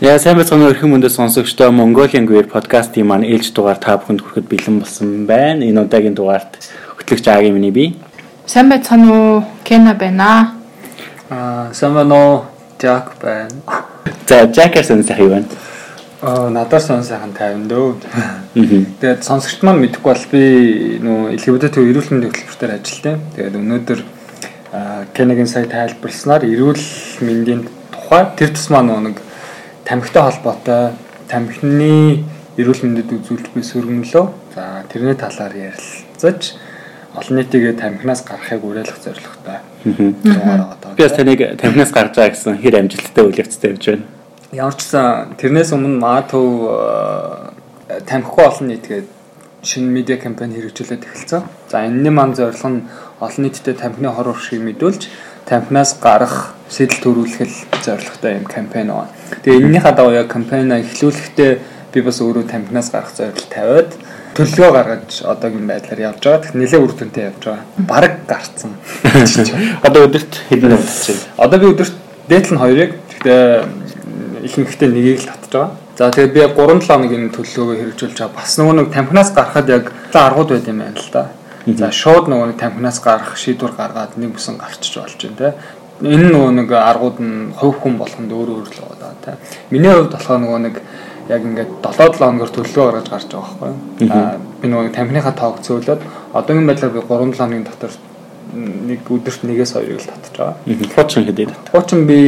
Яа сайн байцгаана эрхэм мөндөд сонсогчдоо Mongolian Gear подкастын маань ээлж дугаар та бүхэнд хүрэхэд бэлэн болсон байна. Энэ удаагийн дугаарт хөтлөгч Агийн миний би. Сайн байцгаана уу Кена байна. Аа сайн байна уу Жак байна. За сан сайн байна? Аа надад сон сайхан тайван дөө. Тэгээд сонсогчд маань мэдэхгүй бол би нөө LGBT эрүүл мэндийн хөтөлбөртөөр ажилладаг. Тэгээд өнөөдөр Кенегийн сая тайлбарласнаар эрүүл мэндийн тухай тэр тусмаа нэг тамхитай холбоотой тамхины эрүүл мэндэд үзүүлж буй сөргөнлөө. За тэрний талаар ярилцаж олон нийтийн тамхинаас гарахыг уриалгах зорилготой. Би таныг тамхинаас гарч байгаа гэсэн хэр амжилттай үйл явцтай явж байна. Ямар ч сан тэрнээс өмнө Маатов тамхигүй олон нийтгээд шинэ медиа кампань хэрэгжүүлээд эхэлсэн. За энэний маань зорилго нь олон нийтэд тамхины хор уршиг мэдүүлж тамхинаас гарах сэтэл төрүүлэх зорилготой юм кампань байна. Тэгээ энэнийхээ дагуу яг кампайна эхлүүлэхдээ би бас өөрөө тамхинаас гарах зорилго тавиад төлөвлөгөө гаргаж одоогийн байдлаар явж байгаа. Тэгт нэлээд үр дүнтэй явж байгаа. Бараг гарцсан. Одоо өдөрт хэдэн удаж байна? Одоо би өдөрт дээдл нь хоёрыг тэгтээ ихэнхдээ нэгийг л татж байгаа. За тэгээд би 3-7 хоног энэ төлөвлөгөөгөө хэрэгжүүлж байгаа. Бас нөгөө нэг тамхинаас гарахад яг аргууд байд юм байна л да. За шууд нөгөө нэг тамхинаас гарах шийдвэр гаргаад нэг бүсэн гарчиж болж байна те. Энэ нөгөө нэг аргууд нь хувь хүн болгонд өөр өөр л байгаа те. Миний хувьд болохоор нөгөө нэг яг ингээд 7-7 хоногор төлөвлөгөө гаргаж гарч байгаа байхгүй. Аа би нөгөө тамхиныхаа тоог цөөлөд одоогийн байдлаар би 3-7 хоногийн дотор нэг өдөрт нэгээс хоёрыг л татж байгаа. Хуучин хэдий тат. Хуучин би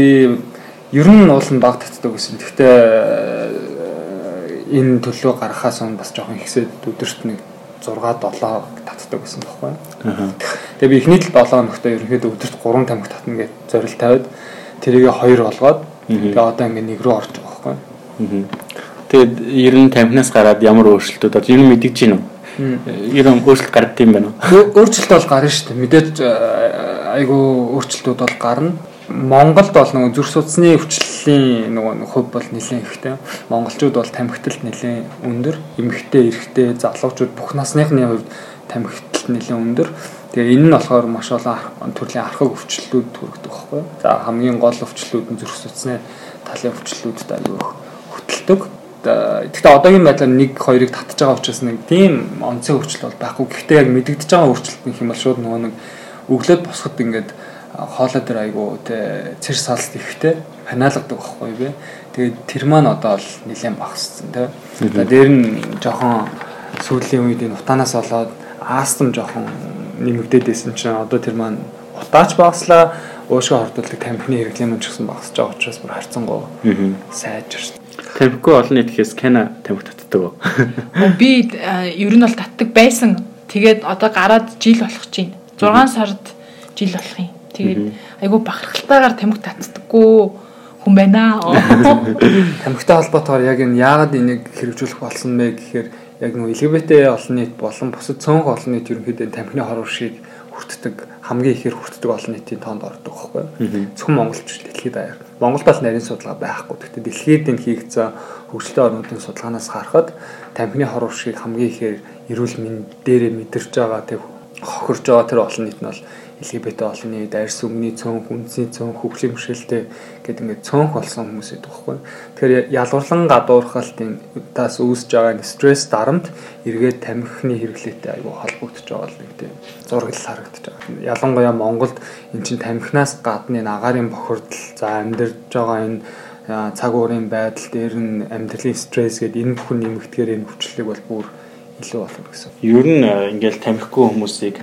ер нь уул нь баг татдаг гэсэн. Гэхдээ энэ төлөө гаргахаас өмнө бас жоохон ихсээд өдөрт нэг 6 7 татдаг гэсэн байхгүй. Тэгээ би эхний л 7 хоногтой ерөнхийдөө өдөрт 3 тамхи татна гэж зорилт тавиад тэрийг 2 болгоод тэгээ одоо ингээд нэг рүү орж байгаа байхгүй. Тэгээд ер нь тамхинаас гараад ямар өөрчлөлтүүд одоо ер нь мэдгэж байна уу? Ер нь өөрчлөлт гард юм байна уу? Өөрчлөлт бол гарна шүү дээ. Мэдээж айгүй өөрчлөлтүүд бол гарна. Монголд бол нөгөө зүрх судасны өвчлөлийн нөгөө хувь бол нэлээд ихтэй. Монголчууд бол тамхиталт нэлээд өндөр, эмэгтэй, эрэгтэй, залуучууд бүх насныхны хувьд тамхиталт нэлээд өндөр. Тэгээ энэ нь болохоор маш олон төрлийн архаг өвчлөлүүд төрөгдөг байхгүй. За хамгийн гол өвчлөлүүд нь зүрх судасны талын өвчлөлүүдэд аюу хөтэлдэг. Гэхдээ одоогийн байдлаар нэг хоёрыг татж байгаа учраас нэг тийм онцгой өвчлөл бол байхгүй. Гэхдээ яг мэдэгдэж байгаа өвчлөлт юм бол шууд нөгөө нэг өглөөд босоход ингээд хоолой дээр айгу тэ цэр салт ихтэй ханиалгадаг байхгүй би. Тэгээд тэр маань одоо л нэлээд багассан тэ. За дээр нь жоохон сүүлийн үед энэ утаанаас болоод астм жоохон нэмэгдээд байсан чинь одоо тэр маань утаач багаслаа уушгаа хордуулдаг тамхины хэрэглэн ч гэсэн багасж байгаа учраас бүр харцангуй сайжирч. Тамхигүй олон нийт гэхээс Кена тамхи татдаг уу? Би ер нь бол татдаг байсан. Тэгээд одоо гараад жил болох чинь 6 сард жил болох юм. Тэгээд айгүй бахархалтайгаар тамхи татдаггүй хүн байна. Тамхитай холбоотойгоор яг энэ яагаад энийг хэрэгжүүлэх болсон бэ гэхээр яг нөгөө LGBT олон нийт болон бусад цөөнх олон нийт ерөнхийдөө тамхины хор уршийг хүртдэг хамгийн ихээр хүртдэг олон нийтийн тоонд ордог байхгүй. Зөвхөн монголч дэлхийд даяар. Монголд бол нарийн судалгаа байхгүй. Гэхдээ дэлхийд энэ хийгдсэн хөгжөлтэй орнуудын судалгаанаас харахад тамхины хор уршийг хамгийн ихээр эрүүл мэнд дээрээ мэдэрч байгаа тэг хохирж байгаа тэр олон нийт нь бол LGBT олонний дайрс өмнөний цөөнх үндсний цөөнх хөгжлийн бэрхшээлтэй гэдэг ингээд цөөнх болсон хүмүүс байдаг байхгүй. Тэгэхээр ялгуурлан гадуурхалтын тас үүсэж байгаа стресс дарамт эргээд тамхины хэрэглээтэй аюу холбогдож байгаа л нэг тийм зураг харагдаж байгаа. Ялангуяа Монголд эн чинь тамхинаас гадна энэ агаарын бохирдол за амьдарч байгаа энэ цаг уурын байдал дээр нь амьдралын стресс гэдэг энэ бүхэн нэмэгдэхээр энэ хүчлэлийг бол бүр илүү болно гэсэн. Ер нь ингээл тамхигүй хүмүүсийг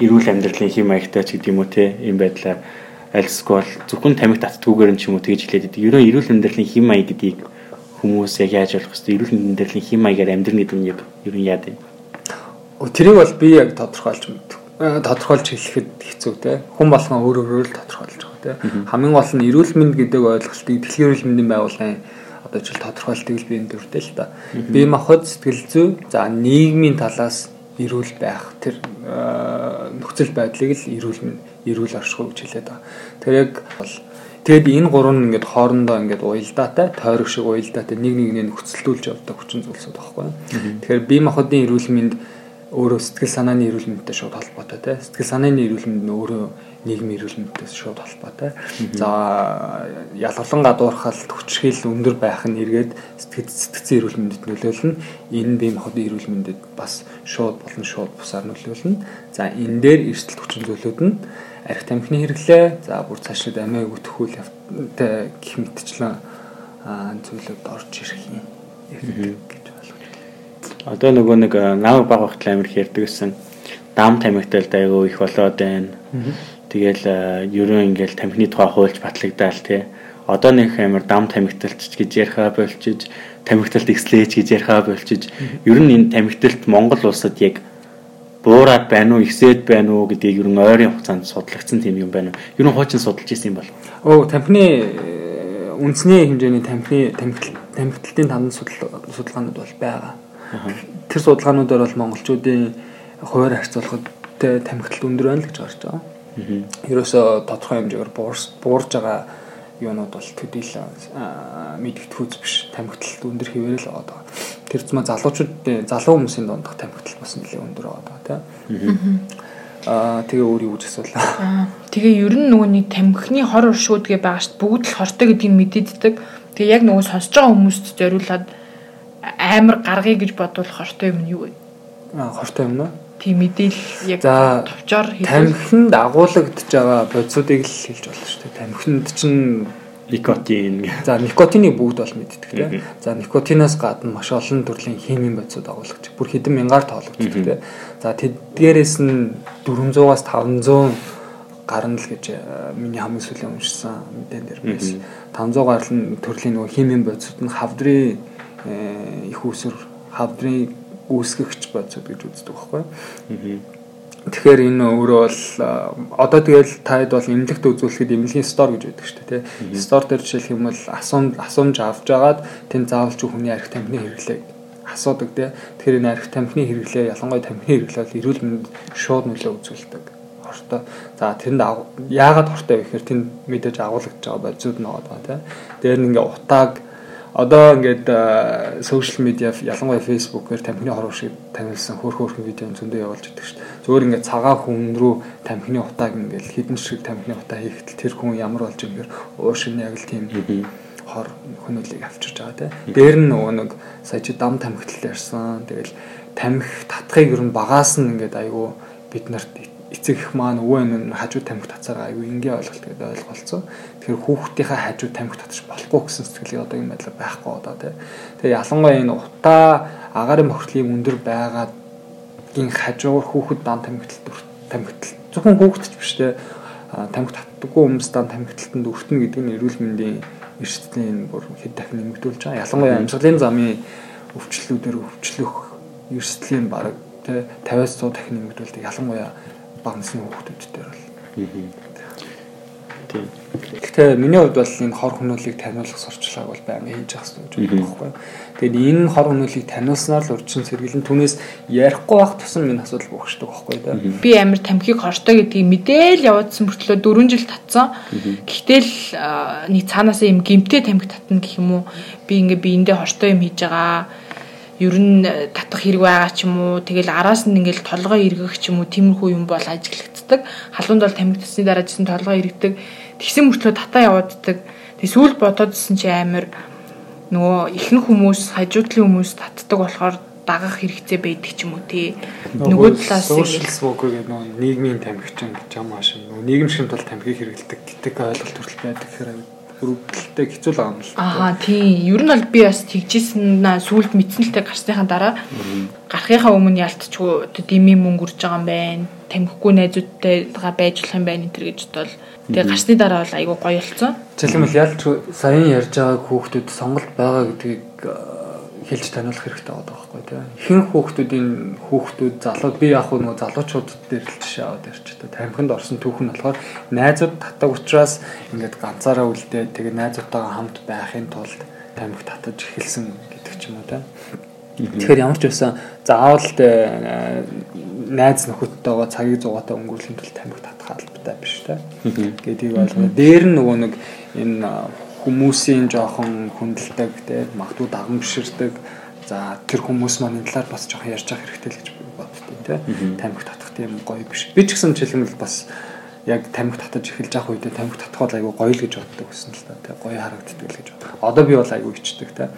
эрүүл амьдралын хэм маягтай ч гэдэг юм уу те ийм байдлаар альсгүй бол зөвхөн тамхи татдгүйгээр нь ч юм уу тэгж хэлээд байдаг. Ерөн эрүүл амьдралын хэм маяг гэдгийг хүмүүс яг яаж ойлгох вэ? Эрүүл амьдралын хэм маягаар амьдрна гэдэг нь яг ерөн яа дээ. Тэрийг бол би яг тодорхойлж мэддэг. Тодорхойлж хэлэхэд хэцүү те. Хүн болгон өөр өөрөөр л тодорхойлж байгаа те. Хамгийн гол нь эрүүл мэнд гэдэг ойлголтыг дэлхийн эрүүл мэндийн байгууллагын одоо жишээл тодорхойлтыг би энэ дүртэй л та. Бие махбод сэтгэл зүй за нийгмийн талаас эрүүл байх тэр нөхцөл байдлыг л эрүүл эрүүл оршихуй гэж хэлээд байгаа. Тэр яг бол тэгэд энэ гурав нь ингээд хоорондоо ингээд уялдаатай, тойрог шиг уялдаатай нэг нэгнийг нөхцөлдүүлж явдаг хүчин зүйлсүүд багхгүй. Тэгэхээр бие махбодын эрүүл мэнд өөрөө сэтгэл санааны эрүүл мэндтэй шууд холбоотой тий. Сэтгэл санааны эрүүл мэнд нь өөрөө нийгмийн эрүүл мэндтэй шууд холбоотой. За ялгалан гадуурхалт хүчрхийл өндөр байх нь эргээд сэтгэл сэтгцэн эрүүл мэндэд нөлөөлнө. Энэ бие махбодын эрүүл мэндэд бас шууд болон шууд бусаар нөлөөлнө. За энэ дээр эрсдэл хүчин зүйлүүд нь арх тамхины хэрэглээ, за бүр цаашид амиа өгөх үйл явдалтай гэх мэтчлэн зүйлүүд орж ирэх юм. Одоо нөгөө нэг намайг баг багт амир хэрдэг гэсэн дам тамхиталд айгүй их болоод байна. Тэгэл ерөн ингээл тамхины тухай хуульч батлагдаал тий. Одоо нэг амир дам тамхиталч гэж яриа болчиж, тамхиталт экслэж гэж яриа болчиж, ер нь энэ тамхиталт Монгол улсад яг буураад байна уу, ихсээд байна уу гэдгийг ер нь ойрын хугацаанд судлагдсан тийм юм байна? Ер нь хуучин судалж исэн юм бол. Оо, тамхины үндэсний хэмжээний тамхины тамхиталтын танд судалгаанууд бол байгаа Тэр судалгаануудаар бол монголчуудын хуваар харьцуулахад тамхитал өндөр байна л гэж гарч байгаа. Ерөөсө тодорхой хэмжээгээр буурж байгаа юунууд бол төдийл мэдгэдэгхүүц биш тамхитал өндөр хэвээр л байгаа. Тэр зма залуучууд залуу хүмүүсийн дундах тамхитал бас нэлээд өндөр байгаа тийм. Аа тэгээ өөр юу гэж асуулаа. Аа тэгээ ер нь нөгөө нэг тамхины хор уршуудгээ байгаа шүү дээ. Бүгд л хортой гэдгийг мэдээддэг. Тэгээ яг нөгөө сонсож байгаа хүмүүст зориулаад амар гаргая гэж бодвол хортой юм нь юу вэ? Аа хортой юм уу? Тийм мэдээлэл яг товчоор тамхинд агуулгадж байгаа бодисуудыг л хэлж болно шүү дээ. Тамхинд чинь никотин. За никотины бүгд бол мэддэг тийм. За никотинаас гадна маш олон төрлийн химийн бодисууд агуулгач. Бүр хэдэн мянгаар тоологддог тийм. За тэдгээрээс нь 400-аас 500 гарна л гэж миний хамгийн сүүлийн уншсан мэдэн дээр байсан. 500 гарал нь төрлийн нөгөө химийн бодисууд нь хавдрын их усүр хавдрын үүсгэгч бодсод гэж үздэг байхгүй. Тэгэхээр энэ өөрөө бол одоо тэгэл таад бол эмнэлэгт үзүүлэхэд эмнэлгийн стор гэж байдаг шүү дээ тий. Стор дээр жишээлх юм бол асуум асуумж авч агаад тэнд заавалч хүний арх тамхины хэрэглээ асуудаг тий. Тэгэхээр энэ арх тамхины хэрэглээ ялангуяа тамхины хэрэглээ бол эрүүл мэнд шууд нөлөө үзүүлдэг. Хортой. За тэнд яагаад хортой вэ гэхээр тэнд мэдээж агуулгаж байгаа бодисууд нь байгаа тий. Дээр нь ингээ утааг одоо ингээд сошиал медиа ялангуяа фэйсбүүкээр тамхины хорвоо шиг танилцсан хөөх хөөхөн видео зөндөө явуулж идэг шүү дээ. Зөвөр ингээд цагаан хүн рүү тамхины утааг ингээд хідэн шиг тамхины утаа хийхдээ тэр хүн ямар болж юм гэхээр уушин яг л тийм хор хөнөөлийг авчирч байгаа те. Дээр нь нөгөө нэг сая чи дам тамхитал ярьсан. Тэгэл тамхи татхыг ер нь багаас нь ингээд айгүй бид нарт эцэг их маань өвөө энэ хажуу тамхи татсараа айгүй ингийн ойлголт гэдэг ойлголцсон. Тэгэхээр хүүхдийнхээ хажуу тамхи татчих болохгүй гэсэн сэтгэлийг одоо юм байдлаар байхгүй одоо тий. Тэгээ ялангуяа энэ утаа агарын бохирдлын өндөр байгаад ин хажуугаар хүүхэд дан тамхитал тамхитал зөвхөн хүүхэд ч биш тий. тамхи татдаггүй хүмүүс дан тамхиталтанд өртнө гэдэг нь эрүүл мэндийн эрсдлийн бүр хэд дахин нэмэгдүүлж байгаа. Ялангуяа амьсгалын замын өвчлөлүүдээр өвчлөх эрсдлийн бараг тий 50-аас 100 дахин нэмэгдүүлдэг. Ялангуяа бага насны хүүхдүүд дээр бол. Тийм. Гэхдээ миний хувьд бол энэ хор хөнөөлийг таниулах сурчлагыг бол байнга хийж явах гэж байна байхгүй. Тэгээд энэ хор хөнөөлийг таниулснаар л урьдчилан сэргийлэн түүнээс ярихгүй байх тусам минь асуудал бүхшдэг байхгүй да. Би амар тамхиг хортой гэдгийг мэдээл явуулсан мөртлөө 4 жил татсан. Гэхдээ л нэг цаанаасаа юм гимтэй тамхи татна гэх юм уу. Би ингээ би эндээ хортой юм хийж байгаа ер нь татах хэрэг байгаа ч юм уу тэгэл араас нь ингээл толгой эргэх ч юм уу тиймэрхүү юм бол ажиглагддаг. Халуунд бол тамиг тасны дараа жисэн толгой эргэдэг. Тэгсэн мөртлөө татаа явааддаг тэг сүүл бодоодсэн чи амир нөгөө ихэнх хүмүүс хажуудлын хүмүүс татдаг болохоор дагах хэрэгцээ байдаг ч юм уу тий. Нөгөө талаас social smoker гэдэг нөгөө нийгмийн тамхичин гэж юм ааш нөгөө нийгэм шиг тал тамхиг хэрэгэлдэг гэдэг ойлголт хүртэл байдаг хэрэг өрөвдөлтөй хэцүү л байгаа юм л. Аа тийм. Ер нь бол би бас тэгжсэн сүулт мэдсэнэлтэй гарсныхаа дараа гарахынхаа өмнө ялтчгүй дэмий мөнгө үрж байгаа юм байна. Тамхигүй найзуудтайгаа байж болох юм байна энэ төр гэж бодвол тэгээ гарсны дараа бол айгүй гоё болсон. Жишээлбэл ялч саяхан ярьж байгаа хүүхдүүд сонголт байгаа гэдгийг хэлж таниулах хэрэгтэй байгаа байхгүй тийм. Ихэнх хүүхдүүдийн хүүхдүүд залууд би яг нөгөө залуучууд дээр л жишээ аваад та тамхинд орсон түүх нь болохоор найзууд татдаг учраас ингээд ганцаараа үлдээ тэгээ найзуудтайгаа хамт байхын тулд тамхи татаж эхэлсэн гэдэг ч юм уу тийм. Тэгэхээр ямар ч байсан заавал э, найз нөхөдтэйгээ цагийг зугаатай өнгөрүүлэх тул тамхи татах албатай биш тийм. Гэдгийг ойлгоо. Дээр нь нөгөө нэг энэ хүмүүсийн жоохон хүндэлдэг те магадгүй дагамширдаг За тэр хүмүүс маань энэ талаар бас жоохон ярьж авах хэрэгтэй л гэж боддтой тий. Тамхи татах тийм гоё биш. Би ч гэсэн жишээлбэл бас яг тамхи татаж эхэлж авах үедээ тамхи татхад айгүй гоё л гэж боддог гэсэн л та тий. Гоё харагддаг л гэж боддог. Одоо би бол айгүй ичдэг тий.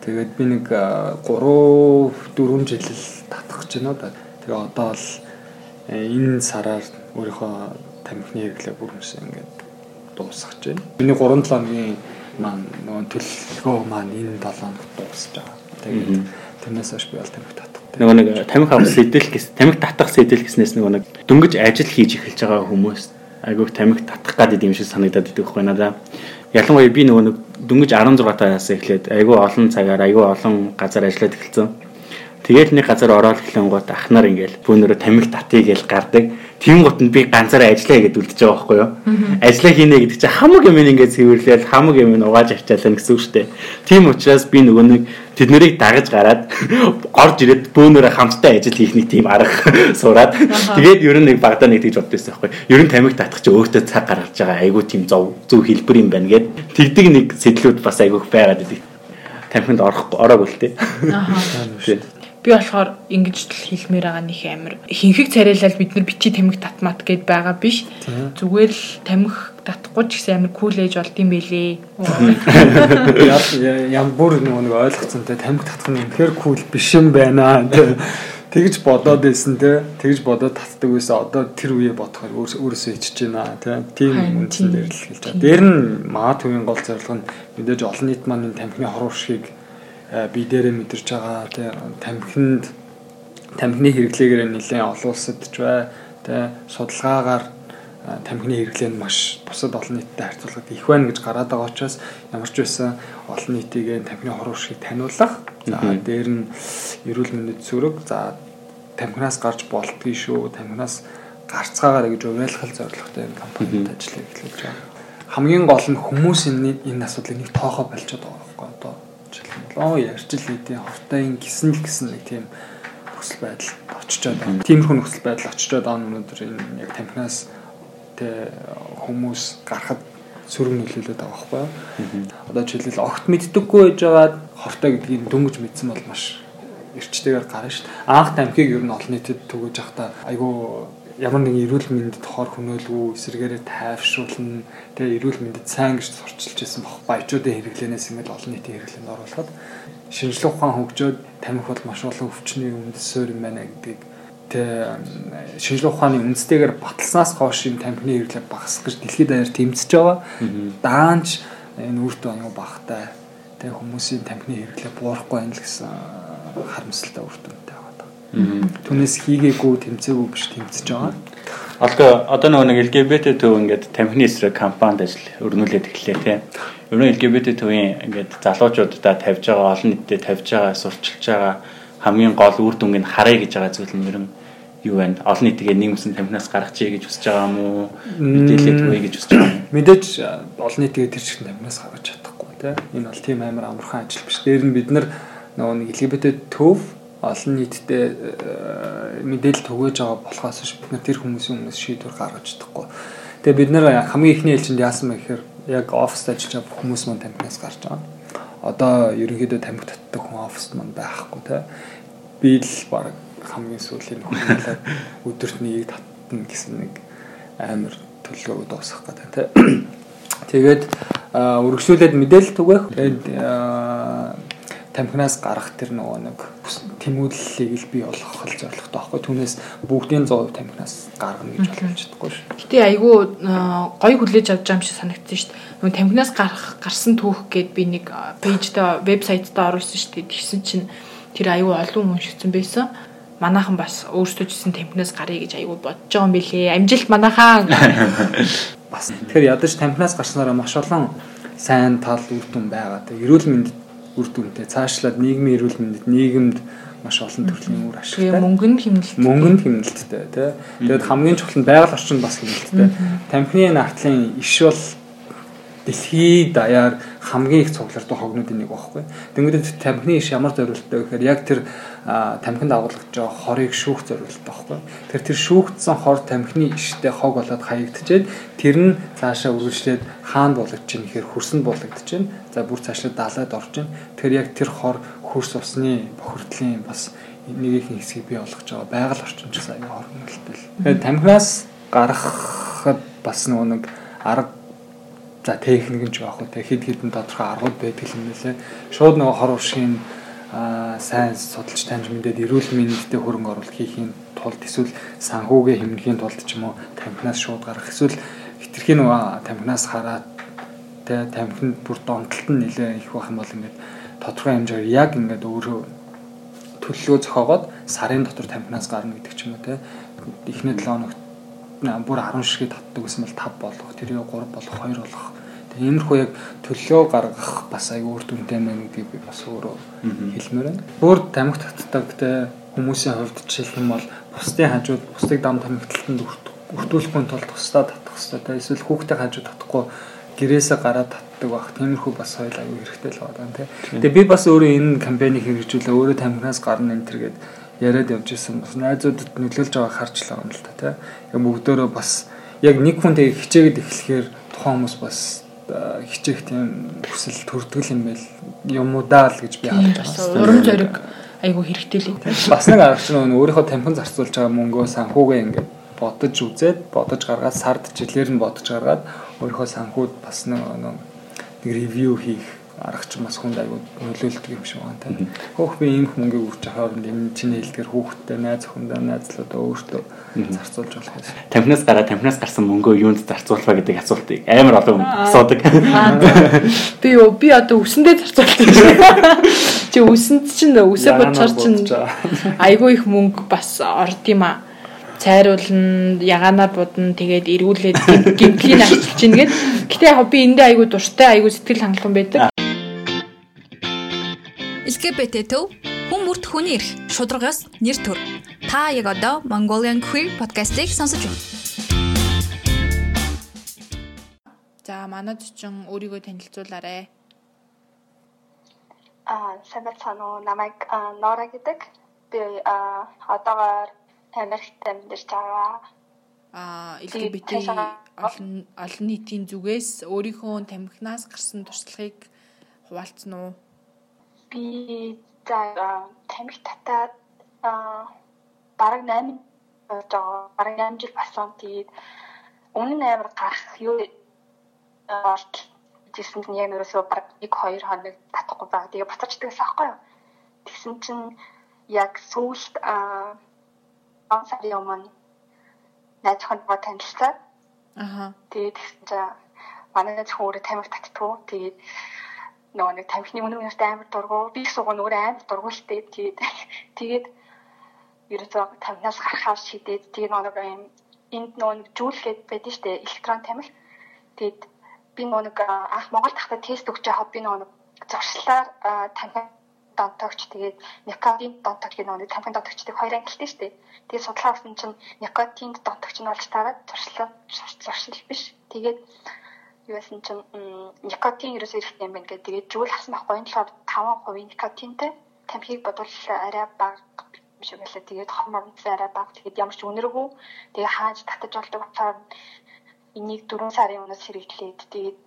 Тэгээд би нэг 3 4 жил татах гэж байна да. Тэгээ одоо л энэ сараар өөрийнхөө тамхины хэрэглээ бүрмсэн ингээд дуусгаж байна. Миний 3 7 хоногийн маань нөгөө төлөвлөгөө маань энэ 7 хоногт дуусж байгаа. Тэгээд тэрнээс хойш би бол тамхи татах. Нөгөө нэг тамхи авах сэтэл гэс тамхи татах сэтэл гэснээс нөгөө нэг дөнгөж ажил хийж эхэлж байгаа хүмүүс айгүйх тамхи татах гэдэг юм шиг санагдаад идэх байхгүй надаа. Ялангуяа би нөгөө нэг дөнгөж 16 тааас эхлээд айгүй олон цагаар айгүй олон газар ажиллаад эхэлсэн. Тэгээд нэг газар ороод эхлэн гот ахнаар ингээл бүүнөрө тамхи татъя гэж гардаг. Тийм гот нь би ганцаараа ажиллая гэдээ үлдчихэж байгаа байхгүй юу? Ажиллаа хийнэ гэдэг чинь хамаг юм ингээд цэвэрлээл хамаг юм угааж авчаалаа гэсэн үг шүү дээ. Тийм учраас би нөгөө нэг тэд нарыг дагаж гараад орж ирээд бөөнөрө хамттай ажил хийх нэг тийм арга сураад тэгээд ер нь нэг багадаа нэг тэгж боддоос байхгүй. Ер нь тамхи татах чи өөртөө цаг гаргаж байгаа айгүй тийм зөв зөв хэлбэр юм байна гэд тэгдэг нэг сэтлүүд бас айгүйх байгаад идэв. Тамхинд орохгүй ороогүй л тээ. Аа. Би болохоор ингэж л хэлмээр байгаа нэг амир хинхэг царайлал бид нар бичи тамхи татмат гэд байгаа биш. Зүгээр л тамхи татахгүй ч гэсэн амир кул ээж болд юм бэлээ. Ям бүр нэг ойлгоцсонтэй тамхи татах нь үнэхээр кул биш юм байна. Тэгж бодоод байсан те. Тэгж бодоод татдаг байсан. Одоо тэр үе бодохоор өөрөөсөө ичж байна те. Тийм үндсэн дээр л хэлж байгаа. Дээр нь маа төвийн гол зорилго нь мэдээж олон нийт маань энэ тамхины хорвошгийг Э, би дээрээ мэдэрч байгаа тий тамхинд тамхины хэрэглээгээр нэлээд олон улсад ч бай тий судалгаагаар э, тамхины хэрэглээ нь маш бусад олон нийтэд харьцуулахад их байна гэж гараад байгаа учраас ямар ч байсан олон нийтийг тамхины хор уршиг таниулах. За дээр нь эрүүл мэндэд зүрэг за тамхинаас гарч болтгий шүү. Тамхинаас гарцгаагаар гэж уриалгах зорилготой энэ компанид ажиллая эхлэж байгаа. Хамгийн гол нь хүмүүс энэ энэ асуудлыг нэг тоохоо болчиход байгаа байхгүй одоо Оо ярьж л хэдийн хортой ин гисэн л гэсэн нэг тийм нөхцөл байдал очичоод байна. Тиймэрхүү нөхцөл байдал очичоод байгаа өнөөдөр энэ яг тамхинаас тэ хүмүүс гарахад сөрөг нөлөөлөд байгаа байхгүй юу? Одоо жишээлбэл огт мэддэггүй байж байгаа хортой гэдгийг дөнгөж мэдсэн бол маш эрчтэйгээр гарна шүү дээ. Анх тамхиг ер нь олон нийтэд түгэж явахдаа айгүй ямар нэгэн эрүүл мэндэд хор хөнөөлгүй эсэргээрээ тайвшруулна. Тэгээ эрүүл мэндэд сайн гэж сурчилж байсан бох баячуудын хэрэглэнээс ингээд олон нийтийн хэрэглэнд оруулахад шинжилгээ ухаан хөгжөөд тамхи бол маш олон өвчний үндэс суурь юм байна гэдгийг. Тэгээ шинжилгээ ухааны үндэстэйгээр баталснаас хойш юм тамхины хэрэглээ багасгах гэж дэлхийд даяар тэмцэж байгаа. Даанч энэ үрт аюу багтай. Тэгээ хүмүүсийн тамхины хэрэглээ буурахгүй байна л гэсэн харамсалтай үр дүнтэй Түүнээс хийгээгүй тэмцээгүй биш тэмцэж байгаа. Одоо одоо нөгөө нэг LGBT төв ингээд тамхины эсрэг кампанид ажил өрнүүлээд эхлэв тийм. Ер нь LGBT төвийн ингээд залуучуудаа тавьж байгаа олон нийтэд тавьж байгаа сурчилж байгаа хамгийн гол үр дүнг нь харъя гэж байгаа зүйл нь ер нь юу байна? Олон нийтгээ нийгэмсэн тамхинаас гаргачихъя гэж хүсэж байгаа юм уу? Мэдээлэл төвөө гэж хүсэж байгаа юм. Мэдээж олон нийтгээ тэр чигт тамхинаас гаргаж чадахгүй тийм. Энэ бол тийм амар амархан ажил биш. Дээр нь бид нар нөгөө нэг LGBT төв олон нийтэд мэдээлэл түгээж байгаа болохоос бид нар тэр хүмүүсийн өмнөөс шийдвэр гаргаж чадахгүй. Тэгээ бид нар хамгийн ихний ээлжинд яасан бэ гэхээр яг оффист ажиллаж байгаа хүмүүс маань тамхинаас гарч байгаа. Одоо ерөнхийдөө тамхи татдаг хүн оффист маань байхгүй те. Би л баг хамгийн сүүлийн хүлээлээд өдөрт нэг татна гэсэн нэг амар төлөвлөгөө дуусгах гэдэг те. Тэгээд үргэлжлүүлээд мэдээлэл түгээх. Тэгээд тамхинаас гарах тэр нөгөө нэг тэмүүллийг л бий болгох л зорилготой байхгүй түүнээс бүгдийн 100% тамхинаас гаргана гэж болж чадахгүй шүү. Гэтэ айгүй гоё хүлээж авч байгаа юм шиг санагдсан шүү. Нөгөө тамхинаас гарах гарсан түүх гээд би нэг пэйжтэй вебсайтаа оруулсан шүү. Тэгсэн чинь тэр айгүй олон хүн уншигдсан байсан. Манайхан бас өөрсдөө жисэн тамхинаас гарыг гэж айгүй бодож байгаа юм билээ. Амжилт манайхан. Бас тэгэхээр ядаж тамхинаас гарснараа маш олон сайн тал үр дүн байгаа. Эрүүл мэндэд үр дүнтэй цаашлаад нийгмийн эрүүл мэндэд нийгэмд маш олон төрлийн үр ашигтай. Мөнгөнд хэмнэлттэй. Мөнгөнд хэмнэлттэй тий. Тэгээд хамгийн чухал нь байгаль орчинд бас хэмнэлттэй. Тамхины нартлын иш бол дэлхийд даяар хамгийн их цуглардсан хогнуудын нэг багхгүй. Тэнгүүдэд тамхины иш ямар зориулттай гэхээр яг тэр тамхинд агуулгаж байгаа хорыг шүүх зориулттай багхгүй. Тэр тэр шүүгдсэн хор тамхины иштэй хог болоод хаягдчихэд тэр нь цаашаа үргэлжлээд хаан болгож чинь гэхээр хөрсөнд болгогдож чинь. За бүр цаашаа далайд орж чинь. Тэр яг тэр хор хөрс усны бохирдлын бас нэг их хэсгийг бий болгож байгаа байгаль орчин ч гэсэн аюу хормолтой л. Тэгээд тамхинаас гаргахад бас нэг арга за техник нь байх уу те хэд хэдэн тодорхой аргууд байдаг юм байлээ. Шууд нөгөө хор уршийн сайн судалж таньж мэдээд эрүүл мэндэд хөрөнгө оруулалт хийхийн тулд эсвэл санхүүгээ хэмнэхийн тулд ч юм уу тамхинаас шууд гарах эсвэл хитрхийн нөгөө тамхинаас хараад те тамхинд бүр донтолт нь нэлээ их байх юм бол ингээд тодорхой хэмжээгээр яг ингээд өөрөө төлөлөө зохиогоод сарын дотор тамхинаас гарна гэдэг ч юм уу те эхний 7 хоногт бүр 10 ширхэг татдаг гэсэн бол 5 болох, тэрийг 3 болох, 2 болох. Тэгээ иймэрхүү яг төлөө гаргах бас аягүй үр дүнтэй мэн гэдгийг би бас өөрөө хэлмээр байна. Бүр тамхи татдаг те хүмүүсийн хувьд жишээлх юм бол бусдын хажууд бусдыг дам тамхиталтанд өртүүлэхгүй тулд тусдаа татах хэрэгтэй эсвэл хүүхдээ хажууд татахгүй гэрээсээ гараад татдаг байх. Тиймэрхүү бас соёл аягүй хэрэгтэй л байна те. Тэгээ би бас өөрөө энэ кампаниг хэрэгжүүлээ өөрөө тамхинаас гарна энэ төр гэдэг яриад явж исэн бас найзуудад нөлөөлж байгааг байгаа юм л та тий. Яг бүгдөө бас яг нэг хүн тэг хичээгээд эхлэхээр тухайн хүмүүс бас хичээх тийм хүсэл төрдөг юм байл юм уу даа л гэж би харж байна. Урам зориг айгүй хэрэгтэй л юм. Бас нэг аргач нь өөрийнхөө тамхин зарцуулж байгаа мөнгөө санхүүгээ ингээд бодож үзээд бодож гаргаад сард жилээр нь бодож гаргаад өөрийнхөө санхүүд бас нэг нэг ревю хийх аргач бас хүнд аягүй нөлөөлдөг юм шиг байна тийм. Хөөх би ийм хүмүүнгээ үрж хооронд юм чиний хэлдгэр хүүхдтэй найз охиндоо найзлуудаа өөртөө зарцуулж болох юм. Тамхинаас гараад тамхинаас гарсан мөнгөө юунд зарцуулах вэ гэдэг асуултыг амар олон асуудаг. Би би одоо үсэндээ зарцуулдаг. Чи үсэнд чинь үсээ бодчоор чинь айгүй их мөнгө бас орд юм аа цайруулна, ягаанаар будна, тэгээд эргүүлээд гимтлийн ажиллаж чинь гээд. Гэтэ яг би эндээ айгүй дуртай, айгүй сэтгэл хангалуун байдаг. LGBT төв хүн бүрт хүний эрх шударгаас нэр төр. Та яг одоо Mongolian Queer podcast-ийг сонсож байна. За манад чинь өөрийгөө танилцуулаарай. Аа, сайн байна уу? Намайг Нора гэдэг. Би одоогоор Америкт амьдарч байгаа. Аа, LGBT олон олон нийтийн зүгээс өөрийнхөө тамхинаас гарсан туршлагыг хуваалцсан уу? Би за тамхи татаад аа бараг 8 болж байгаа. Бараг 8 жил болсон. Тэгээд өмнө нь амар гарах юу орч гэсэн чинь яг нэрсөө бараг 1 2 хоног татахгүй байгаа. Тэгээ буцаачдаг гэсэн аахгүй юу? Тэгсэн чинь яг сүүлд аа сарын өмнө найз охиноо танилцсан. Аха. Тэгээд тэгсэн чинь манай найз өөрөө тамхи татдгүй. Тэгээд нөгөө нэг тамхины үнэн үнэртэй амар дургу. Би сугаа нөгөө амар дургуултай тэгээд тэгээд ерөөсөө тамхинаас гарахаар шийдээд тэгээд нөгөө юм энд нөгөө нэг жүүлгээд байдаг штэ электрон тамхи. Тэгээд би нөгөө анх Монгол тахта тест өгч яхад би нөгөө зуршлаар тамхи донтогч. Тэгээд никотин донтогч гэх нөгөө тамхин донтогчдыг хоёр ангилтай штэ тэгээд судалгаа авсан чинь никотинд донтогч нь болж тараад зуршлаа зуршил биш. Тэгээд юусэн чинь никотин ерөөсөө хэрэгтэй юм байна гэдэг. Тэгээд жүүл хасан байхгүй энэ болохоор 5% никотинтэй тамхиг бодвол арай бага биш үү гэлээ. Тэгээд хормонц арай бага. Тэгээд ямар ч үнэргүй. Тэгээд хааж татаж болдог болохоор энийг 4 сарын өмнөөс хэрэглээд тэгээд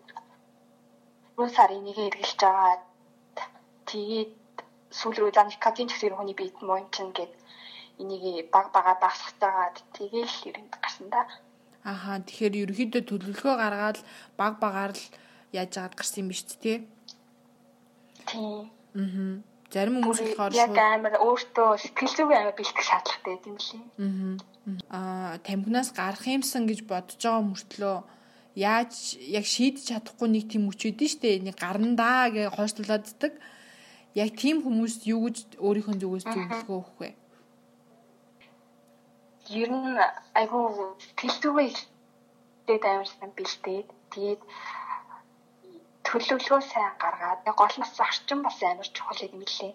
4 сарын энийг эргэлж байгаа. Тэгээд сүүл рүү никотин чигсэр хүний биед муу юм чинь гээд энийг баг бага багсгаж байгаа. Тэгээд ирэнд гарсан да. Ахаа тэгэхээр ерөөхдөө төлөвлөгөө гаргаад баг багаар л яаж яагаад гарсан юм биш үү те? Тийм. Аа. Зарим хүмүүс болохоор яг амар өөртөө сэтгэл зүйн амар бэлтгэх шаардлагатай юм лээ. Аа. Аа, тамхинаас гарах юмсан гэж бодож байгаа мөртлөө яаж яг шийдэж чадахгүй нэг тийм хүч өгдөн штэ нэг гарандаа гэж хойшлууладдаг. Яг тийм хүмүүст юу гэж өөрийнхөө зүгээс зөвлөгөө өгөх вэ? Ер нь айгүй тэлтүүгээ тэгээд амарсан бэлдээд тэгээд төлөвлөгөө сайн гаргаад гол нас орчин бас амар чухал юм лээ.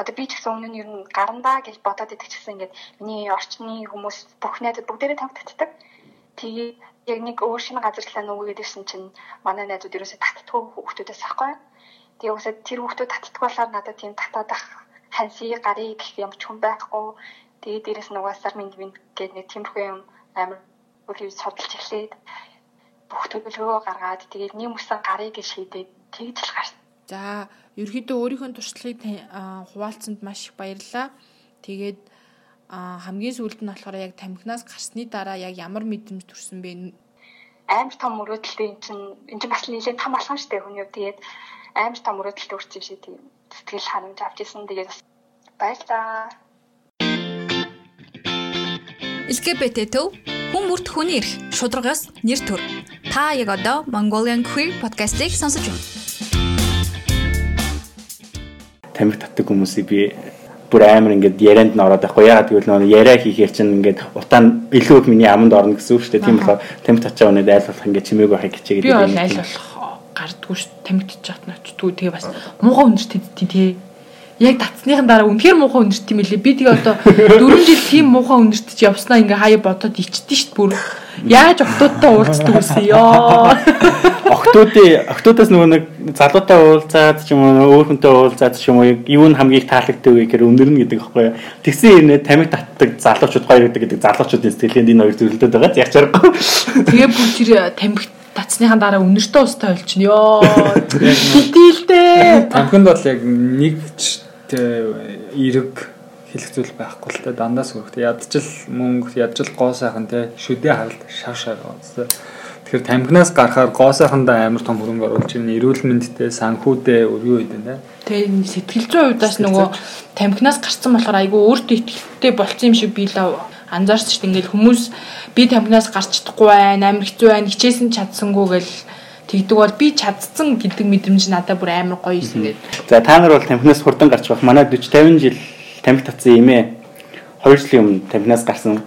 Одоо би ч гэсэн өмнө нь ер нь гарандаа гэж бодоод идэх гэсэн ингээд миний орчны хүмүүс бүх найзууд бүгдээрээ тамхи татдаг. Тэгээ яг нэг өөр шинэ газар талаа нүгэд ирсэн чинь манай найзууд ерөөсөө татдаггүй хүүхдүүдээс ахгүй. Тэгээ уусаа тэр хүүхдүүд татдаг болохоор надад тийм татаад ах ханси гарыг гэх юм ч хүн байхгүй. Тэгээ дээрэс нь угаасаар минь минь гэдэг нэг тиймэрхүү юм амар үгүй судалж эхлээд бүх төлөвлөгөө гаргаад тэгээд нэг мөсөн гарыг шийдээд тэгж л гарсан. За, ерөөдөө өөрийнхөө туршлагыг хуваалцсанд маш их баярлалаа. Тэгээд хамгийн сүүлд нь болохоор яг тамхинаас гарсны дараа яг ямар мэдрэмж төрсөн бэ? Амар том мөрөөдөлтэй эн чинь эн чинь бас нэлээд том алхам штэ хүний хувьд тэгээд амар том мөрөөдөлтэй үрч юм шиг тийм сэтгэл ханамж авч исэн. Тэгээд баярлалаа. LGBT төв хүн бүрт хүний эрх шударгаас нэр төр. Та яг одоо Mongolian Queer podcast-ийг сонсож байна. Тамхи татдаг хүмүүсийг би бүр амар ингээд ярианд нь ороод байхгүй яагаад гэвэл нөгөө яриа хийхээр чинь ингээд утаа илүү их миний аманд орно гэсэн үг шүү дээ. Тийм болохоор тамхи татчаа өнөд айл болох ингээд чимээг байхыг хичээгээд би бол айл болох гардггүй шүү. Тамхи татчих чад начдгүй тэгээ бас муухай өнөрт тий тий яг татсныхан дараа үнэхээр муухай өнөрт юм лээ. Би тэгээ одоо 4 жил тийм муухай өнөрт чи явснаа ингээ хаяа бодоод ичдэн шít бүр. Яаж октоодтай уулздаг үсэн ёо. Октоодын октоодоос нөгөө нэг залуутай уулзаад ч юм уу өөр хүнтэй уулзаад ч юм уу юу нь хамгийн таалагддаг вэ гэхээр өнөрнө гэдэг аахгүй юу. Тэгсэн юм нэ тамиг татдаг залуучууд гоё гэдэг залуучуудын сэтгэлээнд энэ хоёр зөвлөдөд байгаа. Яг чаргагүй. Тэгээ бүр тэр тамиг татсныхан дараа өнөртөө устай болчихно ёо. Битилтэй. Тамхинд бол яг нэг эрэг хэлэх зүйл байхгүй л та дандаа сүрхтэй ядчил мөнгө ядчил гоо сайхан те шүдээ харалт шав шав байна. Тэгэхээр тамхинаас гарахаар гоо сайхандаа амар том хөрөнгө оруулж ирнэ. Эрүүл мэндтэй санхүүдээ өргөө үйдэн те. Тэгээ сэтгэл зүйн хувьдаас нөгөө тамхинаас гарцсан болохоор айгүй өөртөө ихтэй болцсон юм шиг би л анзаарч дээ. Ингээл хүмүүс би тамхинаас гарч чадахгүй байна, амар хэцүү байна, хичээсэн чадсангүй гэл тэгдэг бол би чадсан гэдэг мэдрэмж надад бүр амар гоё юм гээд. За та нар бол тамхинаас хурдан гарч байх. Манай 40 50 жил тамхи татсан юм ээ. Хоёр жилийн өмнө тамхинаас гарсан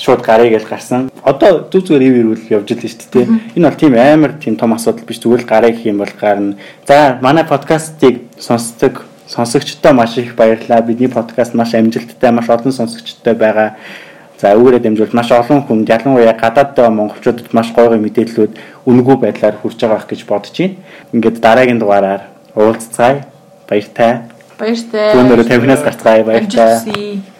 шууд гарыг л гарсан. Одоо зүг зүгээр ив ирүүл явж л шүү дээ. Энэ бол тийм амар тийм том асуудал биш. Зүгээр л гарыг хийх юм бол гарна. За манай подкастыг сонсдог сонсогчдоо маш их баярлалаа. Бидний подкаст маш амжилттай, маш олон сонсогчдтой байгаа. За үүрээ дамжуулж маш олон хүнд ялангуяа гадаад монголчуудад маш гоё мэдээллүүд үнэгүй байдлаар хүрч байгаа гэж бодож байна. Ингээд дараагийн дугаараар уулзцаая. Баяртай. Баяртай. Түүнээрээ тамхинаас гарцгаая баяртай.